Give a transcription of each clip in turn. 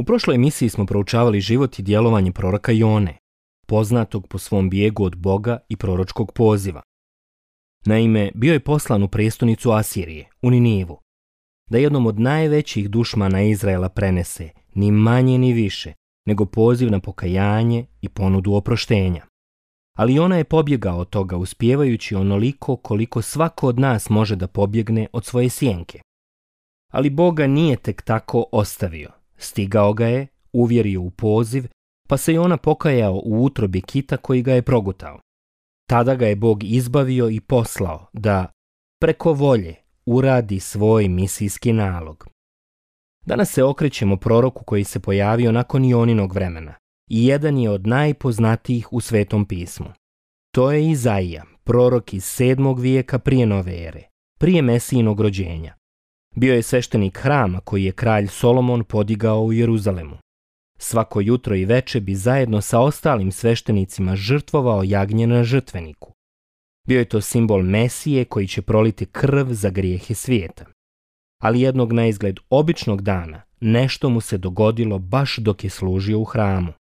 u prošloj emisiji smo proučavali život i djelovanje proroka Jone, poznatog po svom bijegu od Boga i proročkog poziva. Naime, bio je poslan u prestonicu Asirije, u Ninivu, da jednom od najvećih dušmana Izraela prenese, ni manje ni više, nego poziv na pokajanje i ponudu oproštenja. Ali ona je pobjegao od toga uspjevajući onoliko koliko svako od nas može da pobjegne od svoje sjenke. Ali Boga nije tek tako ostavio Stigao ga je, uvjerio u poziv, pa se i ona pokajao u utrobi kita koji ga je progutao. Tada ga je Bog izbavio i poslao da, preko volje, uradi svoj misijski nalog. Danas se okrećemo proroku koji se pojavio nakon Joninog vremena i jedan je od najpoznatijih u Svetom pismu. To je Izaija, prorok iz sedmog vijeka prije nove ere, prije Mesijinog rođenja, bio je sveštenik hrama koji je kralj Solomon podigao u Jeruzalemu. Svako jutro i veče bi zajedno sa ostalim sveštenicima žrtvovao jagnje na žrtveniku. Bio je to simbol Mesije koji će proliti krv za grijehe svijeta. Ali jednog na izgled običnog dana nešto mu se dogodilo baš dok je služio u hramu.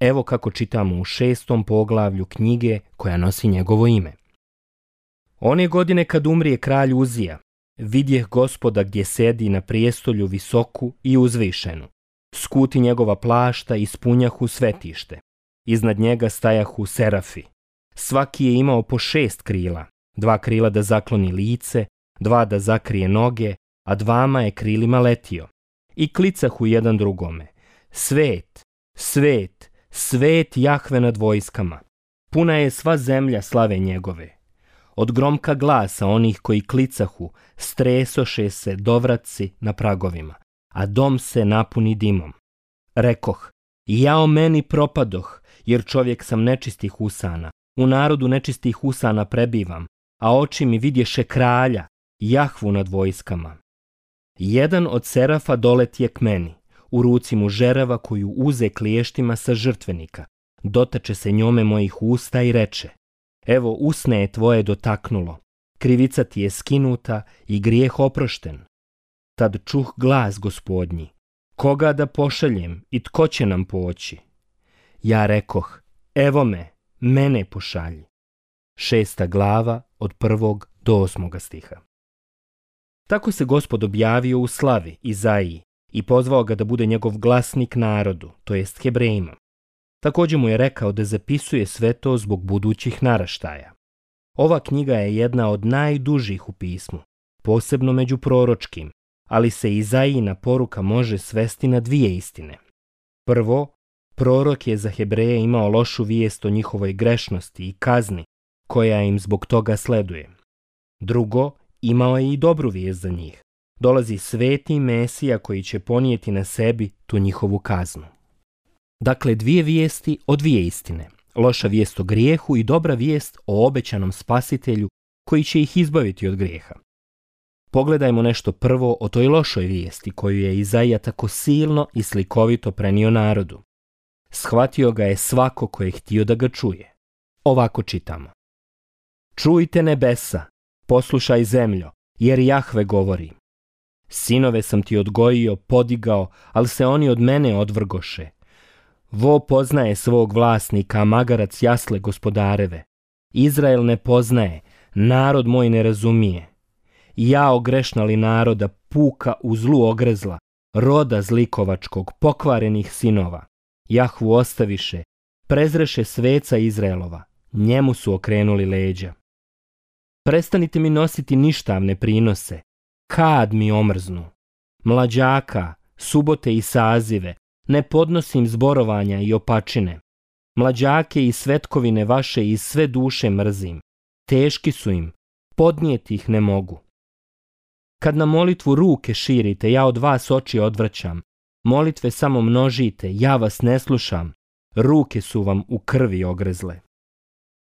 Evo kako čitamo u šestom poglavlju knjige koja nosi njegovo ime. One godine kad umrije kralj Uzija, vidjeh gospoda gdje sedi na prijestolju visoku i uzvišenu. Skuti njegova plašta ispunjahu svetište. Iznad njega stajahu serafi. Svaki je imao po šest krila, dva krila da zakloni lice, dva da zakrije noge, a dvama je krilima letio. I klicahu jedan drugome. Svet, svet, svet Jahve nad vojskama. Puna je sva zemlja slave njegove. Od gromka glasa onih koji klicahu, stresoše se dovraci na pragovima, a dom se napuni dimom. Rekoh, ja o meni propadoh, jer čovjek sam nečistih usana, u narodu nečistih usana prebivam, a oči mi vidješe kralja, jahvu nad vojskama. Jedan od serafa dolet je k meni, u ruci mu žerava koju uze kliještima sa žrtvenika, dotače se njome mojih usta i reče Evo usne je tvoje dotaknulo, krivica ti je skinuta i grijeh oprošten. Tad čuh glas gospodnji, koga da pošaljem i tko će nam poći? Ja rekoh, evo me, mene pošalji. Šesta glava od prvog do osmoga stiha. Tako se gospod objavio u slavi Izaiji i pozvao ga da bude njegov glasnik narodu, to jest Hebrejima. Također mu je rekao da zapisuje sve to zbog budućih naraštaja. Ova knjiga je jedna od najdužih u pismu, posebno među proročkim, ali se Izajina poruka može svesti na dvije istine. Prvo, prorok je za Hebreje imao lošu vijest o njihovoj grešnosti i kazni, koja im zbog toga sleduje. Drugo, imao je i dobru vijest za njih. Dolazi sveti Mesija koji će ponijeti na sebi tu njihovu kaznu. Dakle, dvije vijesti o dvije istine. Loša vijest o grijehu i dobra vijest o obećanom spasitelju koji će ih izbaviti od grijeha. Pogledajmo nešto prvo o toj lošoj vijesti koju je Izaija tako silno i slikovito prenio narodu. Shvatio ga je svako ko je htio da ga čuje. Ovako čitamo. Čujte nebesa, poslušaj zemljo, jer Jahve govori. Sinove sam ti odgojio, podigao, ali se oni od mene odvrgoše. Vo poznaje svog vlasnika, magarac jasle gospodareve. Izrael ne poznaje, narod moj ne razumije. Ja ogrešnali naroda, puka u zlu ogrezla, roda zlikovačkog, pokvarenih sinova. Jahvu ostaviše, prezreše sveca Izraelova, njemu su okrenuli leđa. Prestanite mi nositi ništavne prinose, kad mi omrznu. Mlađaka, subote i sazive, ne podnosim zborovanja i opačine. Mlađake i svetkovine vaše i sve duše mrzim. Teški su im, podnijeti ih ne mogu. Kad na molitvu ruke širite, ja od vas oči odvraćam. Molitve samo množite, ja vas ne slušam. Ruke su vam u krvi ogrezle.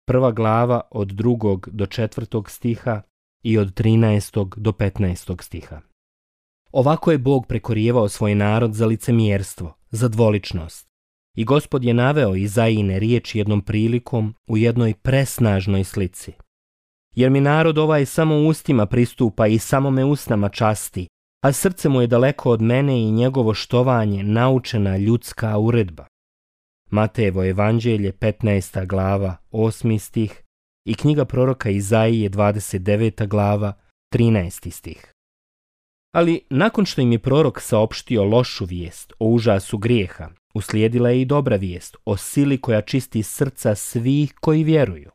Prva glava od drugog do četvrtog stiha i od 13. do 15. stiha. Ovako je Bog prekorijevao svoj narod za licemjerstvo za dvoličnost. I gospod je naveo Izaine riječ jednom prilikom u jednoj presnažnoj slici. Jer mi narod ovaj samo ustima pristupa i samo me usnama časti, a srce mu je daleko od mene i njegovo štovanje naučena ljudska uredba. Matejevo evanđelje 15. glava 8. stih i knjiga proroka Izaije 29. glava 13. stih. Ali nakon što im je prorok saopštio lošu vijest o užasu grijeha, uslijedila je i dobra vijest o sili koja čisti srca svih koji vjeruju.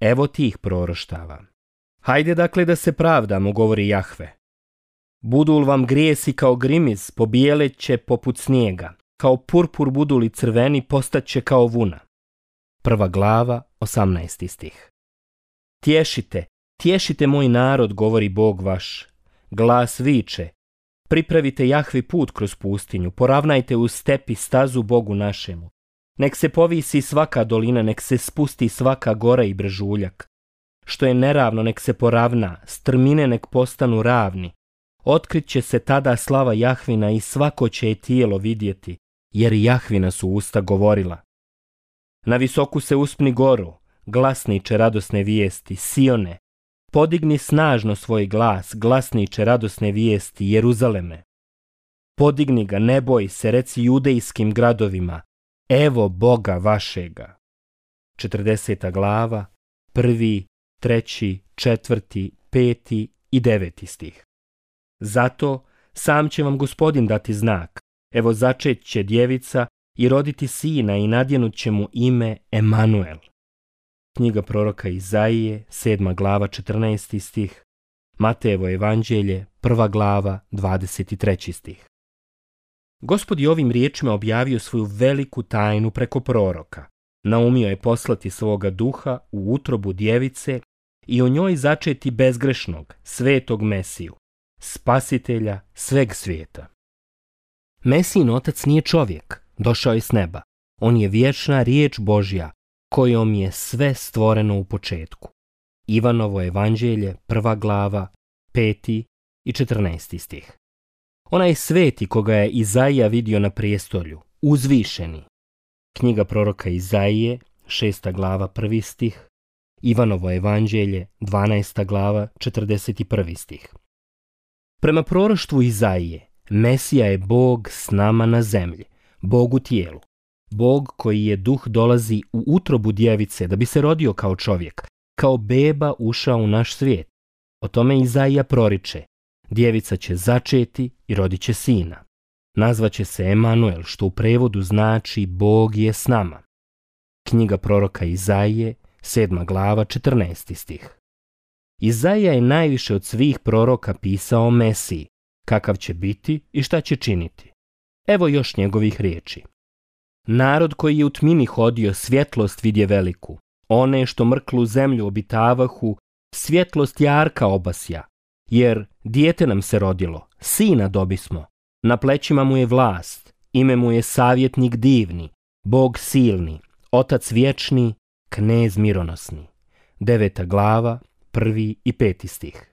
Evo tih proroštava. Hajde dakle da se pravdamo, govori Jahve. Budul vam grijesi kao grimiz, će poput snijega. Kao purpur li crveni postaće kao vuna. Prva glava, 18. stih. Tješite, tješite moj narod, govori Bog vaš, Glas viče, pripravite Jahvi put kroz pustinju, poravnajte u stepi stazu Bogu našemu. Nek se povisi svaka dolina, nek se spusti svaka gora i brežuljak. Što je neravno, nek se poravna, strmine nek postanu ravni. Otkrit će se tada slava Jahvina i svako će je tijelo vidjeti, jer Jahvina su usta govorila. Na visoku se uspni goru, će radosne vijesti, Sione, Podigni snažno svoj glas, glasniče radosne vijesti Jeruzaleme. Podigni ga, ne boj se, reci judejskim gradovima, evo Boga vašega. 40. glava, prvi, treći, četvrti, peti i deveti stih. Zato sam će vam gospodin dati znak, evo začet će djevica i roditi sina i nadjenut će mu ime Emanuel. Knjiga proroka Izaije, sedma glava, 14. stih. Matejevo evanđelje, 1. glava, 23. stih. Gospod je ovim riječima objavio svoju veliku tajnu preko proroka. Naumio je poslati svoga duha u utrobu djevice i o njoj začeti bezgrešnog, svetog Mesiju, spasitelja sveg svijeta. Mesijin otac nije čovjek, došao je s neba. On je vječna riječ Božja, kojom je sve stvoreno u početku. Ivanovo evanđelje, prva glava, peti i četrnaesti stih. Onaj sveti koga je Izaija vidio na prijestolju, uzvišeni. Knjiga proroka Izaije, šesta glava, prvi stih. Ivanovo evanđelje, 12. glava, 41. stih. Prema proroštvu Izaije, Mesija je Bog s nama na zemlji, Bog u tijelu, Bog koji je duh dolazi u utrobu djevice da bi se rodio kao čovjek, kao beba ušao u naš svijet. O tome Izaija proriče. Djevica će začeti i rodit će sina. Nazvaće se Emanuel, što u prevodu znači Bog je s nama. Knjiga proroka Izaije, sedma glava, 14. stih. Izaija je najviše od svih proroka pisao o Mesiji, kakav će biti i šta će činiti. Evo još njegovih riječi. Narod koji je u tmini hodio, svjetlost vidje veliku. One što mrklu zemlju obitavahu, svjetlost jarka obasja. Jer dijete nam se rodilo, sina dobismo. Na plećima mu je vlast, ime mu je savjetnik divni, bog silni, otac vječni, knez mironosni. Deveta glava, prvi i peti stih.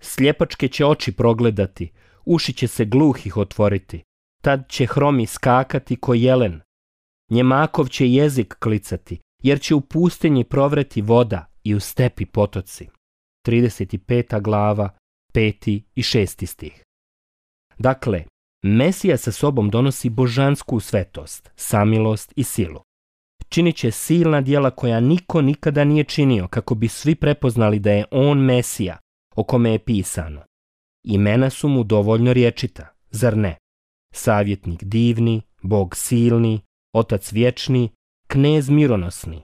Sljepačke će oči progledati, uši će se gluhih otvoriti. Tad će hromi skakati ko jelen, Njemakov će jezik klicati, jer će u pustinji provreti voda i u stepi potoci. 35. glava, 5. i 6. stih. Dakle, Mesija sa sobom donosi božansku svetost, samilost i silu. Činit će silna dijela koja niko nikada nije činio kako bi svi prepoznali da je on Mesija, o kome je pisano. Imena su mu dovoljno riječita, zar ne? Savjetnik divni, Bog silni, otac vječni, knez mironosni.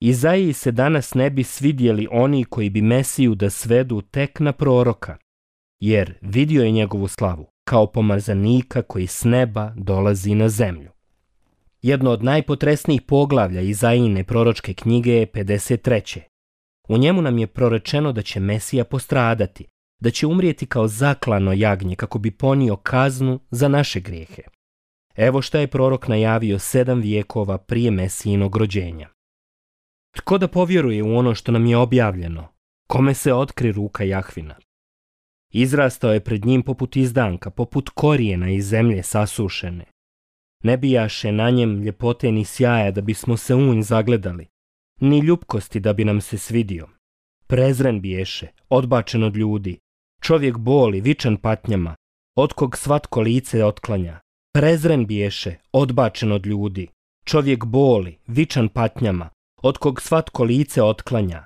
Izaiji se danas ne bi svidjeli oni koji bi Mesiju da svedu tek na proroka, jer vidio je njegovu slavu kao pomazanika koji s neba dolazi na zemlju. Jedno od najpotresnijih poglavlja Izajine proročke knjige je 53. U njemu nam je prorečeno da će Mesija postradati, da će umrijeti kao zaklano jagnje kako bi ponio kaznu za naše grijehe, Evo šta je prorok najavio sedam vijekova prije Mesijinog rođenja. Tko da povjeruje u ono što nam je objavljeno? Kome se otkri ruka Jahvina? Izrastao je pred njim poput izdanka, poput korijena iz zemlje sasušene. Ne bijaše na njem ljepote ni sjaja da bismo se unj zagledali, ni ljubkosti da bi nam se svidio. Prezren biješe, odbačen od ljudi, čovjek boli, vičan patnjama, od kog svatko lice otklanja, Prezren biješe, odbačen od ljudi, čovjek boli, vičan patnjama, od kog svatko lice otklanja.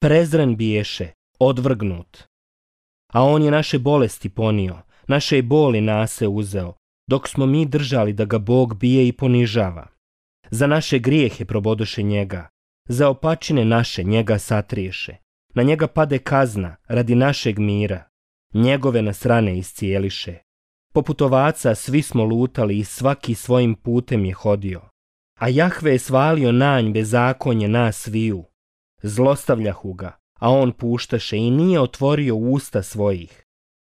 Prezren biješe, odvrgnut. A on je naše bolesti ponio, naše je boli nase uzeo, dok smo mi držali da ga Bog bije i ponižava. Za naše grijehe probodoše njega, za opačine naše njega satriješe. Na njega pade kazna radi našeg mira, njegove nas rane iscijeliše. Poput ovaca svi smo lutali i svaki svojim putem je hodio. A Jahve je svalio nanj bezakonje na sviju. Zlostavljahu ga, a on puštaše i nije otvorio usta svojih.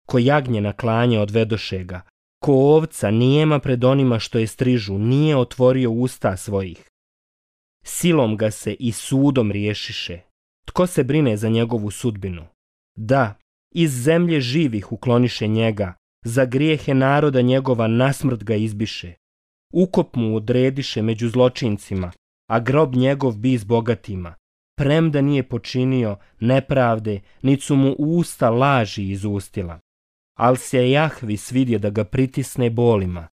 Ko jagnje na klanje odvedoše ga, ko ovca nijema pred onima što je strižu, nije otvorio usta svojih. Silom ga se i sudom riješiše. Tko se brine za njegovu sudbinu? Da, iz zemlje živih ukloniše njega, za grijehe naroda njegova nasmrt ga izbiše. Ukop mu odrediše među zločincima, a grob njegov bi s bogatima. Premda nije počinio nepravde, nit su mu usta laži izustila. Al se Jahvi svidje da ga pritisne bolima.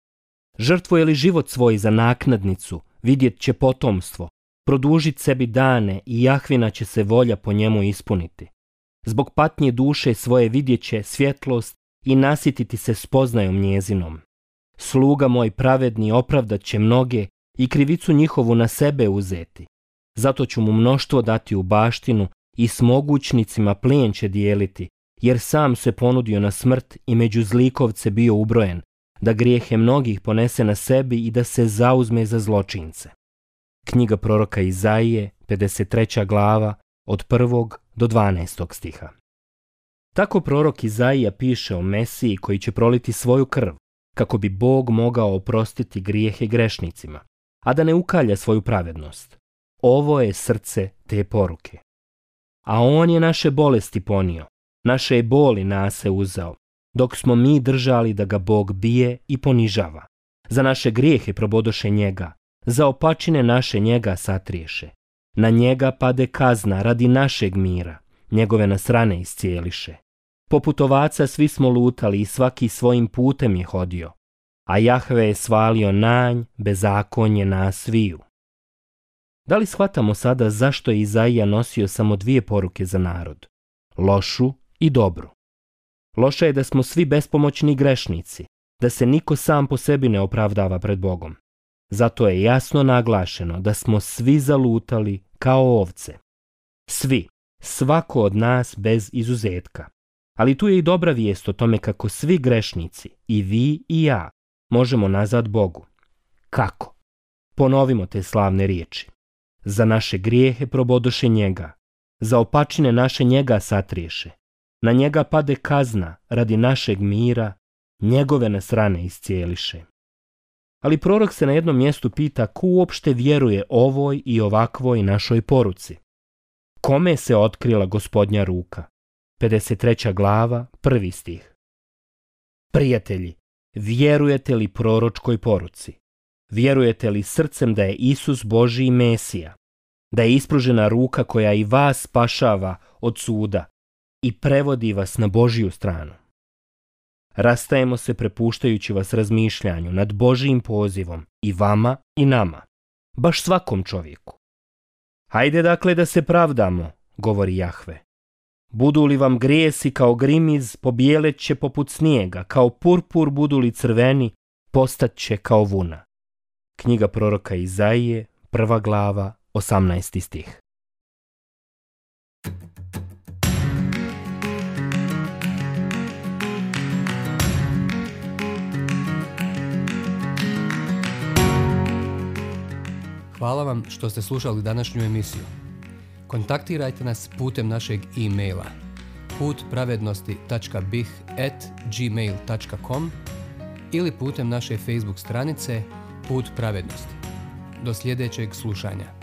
je li život svoj za naknadnicu, vidjet će potomstvo. Produžit sebi dane i Jahvina će se volja po njemu ispuniti. Zbog patnje duše svoje vidjet će svjetlost i nasititi se spoznajom njezinom. Sluga moj pravedni opravdat će mnoge i krivicu njihovu na sebe uzeti. Zato ću mu mnoštvo dati u baštinu i s mogućnicima plijen će dijeliti, jer sam se ponudio na smrt i među zlikovce bio ubrojen, da grijehe mnogih ponese na sebi i da se zauzme za zločince. Knjiga proroka Izaije, 53. glava, od 1. do 12. stiha. Tako prorok Izaija piše o Mesiji koji će proliti svoju krv, kako bi Bog mogao oprostiti grijehe grešnicima, a da ne ukalja svoju pravednost. Ovo je srce te poruke. A on je naše bolesti ponio, naše je boli nase uzao, dok smo mi držali da ga Bog bije i ponižava. Za naše grijehe probodoše njega, za opačine naše njega satriješe. Na njega pade kazna radi našeg mira, njegove nasrane rane iscijeliše. Poput ovaca svi smo lutali i svaki svojim putem je hodio, a Jahve je svalio nanj, bezakonje na sviju. Da li shvatamo sada zašto je Izaija nosio samo dvije poruke za narod? Lošu i dobru. Loša je da smo svi bespomoćni grešnici, da se niko sam po sebi ne opravdava pred Bogom. Zato je jasno naglašeno da smo svi zalutali kao ovce. Svi, svako od nas bez izuzetka. Ali tu je i dobra vijest o tome kako svi grešnici, i vi i ja, možemo nazad Bogu. Kako? Ponovimo te slavne riječi. Za naše grijehe probodoše njega, za opačine naše njega satriješe. Na njega pade kazna radi našeg mira, njegove nas rane iscijeliše. Ali prorok se na jednom mjestu pita ko uopšte vjeruje ovoj i ovakvoj našoj poruci. Kome se otkrila gospodnja ruka? 53. glava, prvi stih. Prijatelji, vjerujete li proročkoj poruci? Vjerujete li srcem da je Isus i Mesija? Da je ispružena ruka koja i vas spašava od suda i prevodi vas na Božiju stranu? Rastajemo se prepuštajući vas razmišljanju nad Božijim pozivom i vama i nama, baš svakom čovjeku. Hajde dakle da se pravdamo, govori Jahve, Budu li vam grijesi kao grimiz, pobijelet će poput snijega, kao purpur budu li crveni, postat će kao vuna. Knjiga proroka Izaije, prva glava, 18. stih. Hvala vam što ste slušali današnju emisiju kontaktirajte nas putem našeg e-maila putpravednosti.bih.gmail.com ili putem naše Facebook stranice Put pravednosti. Do sljedećeg slušanja.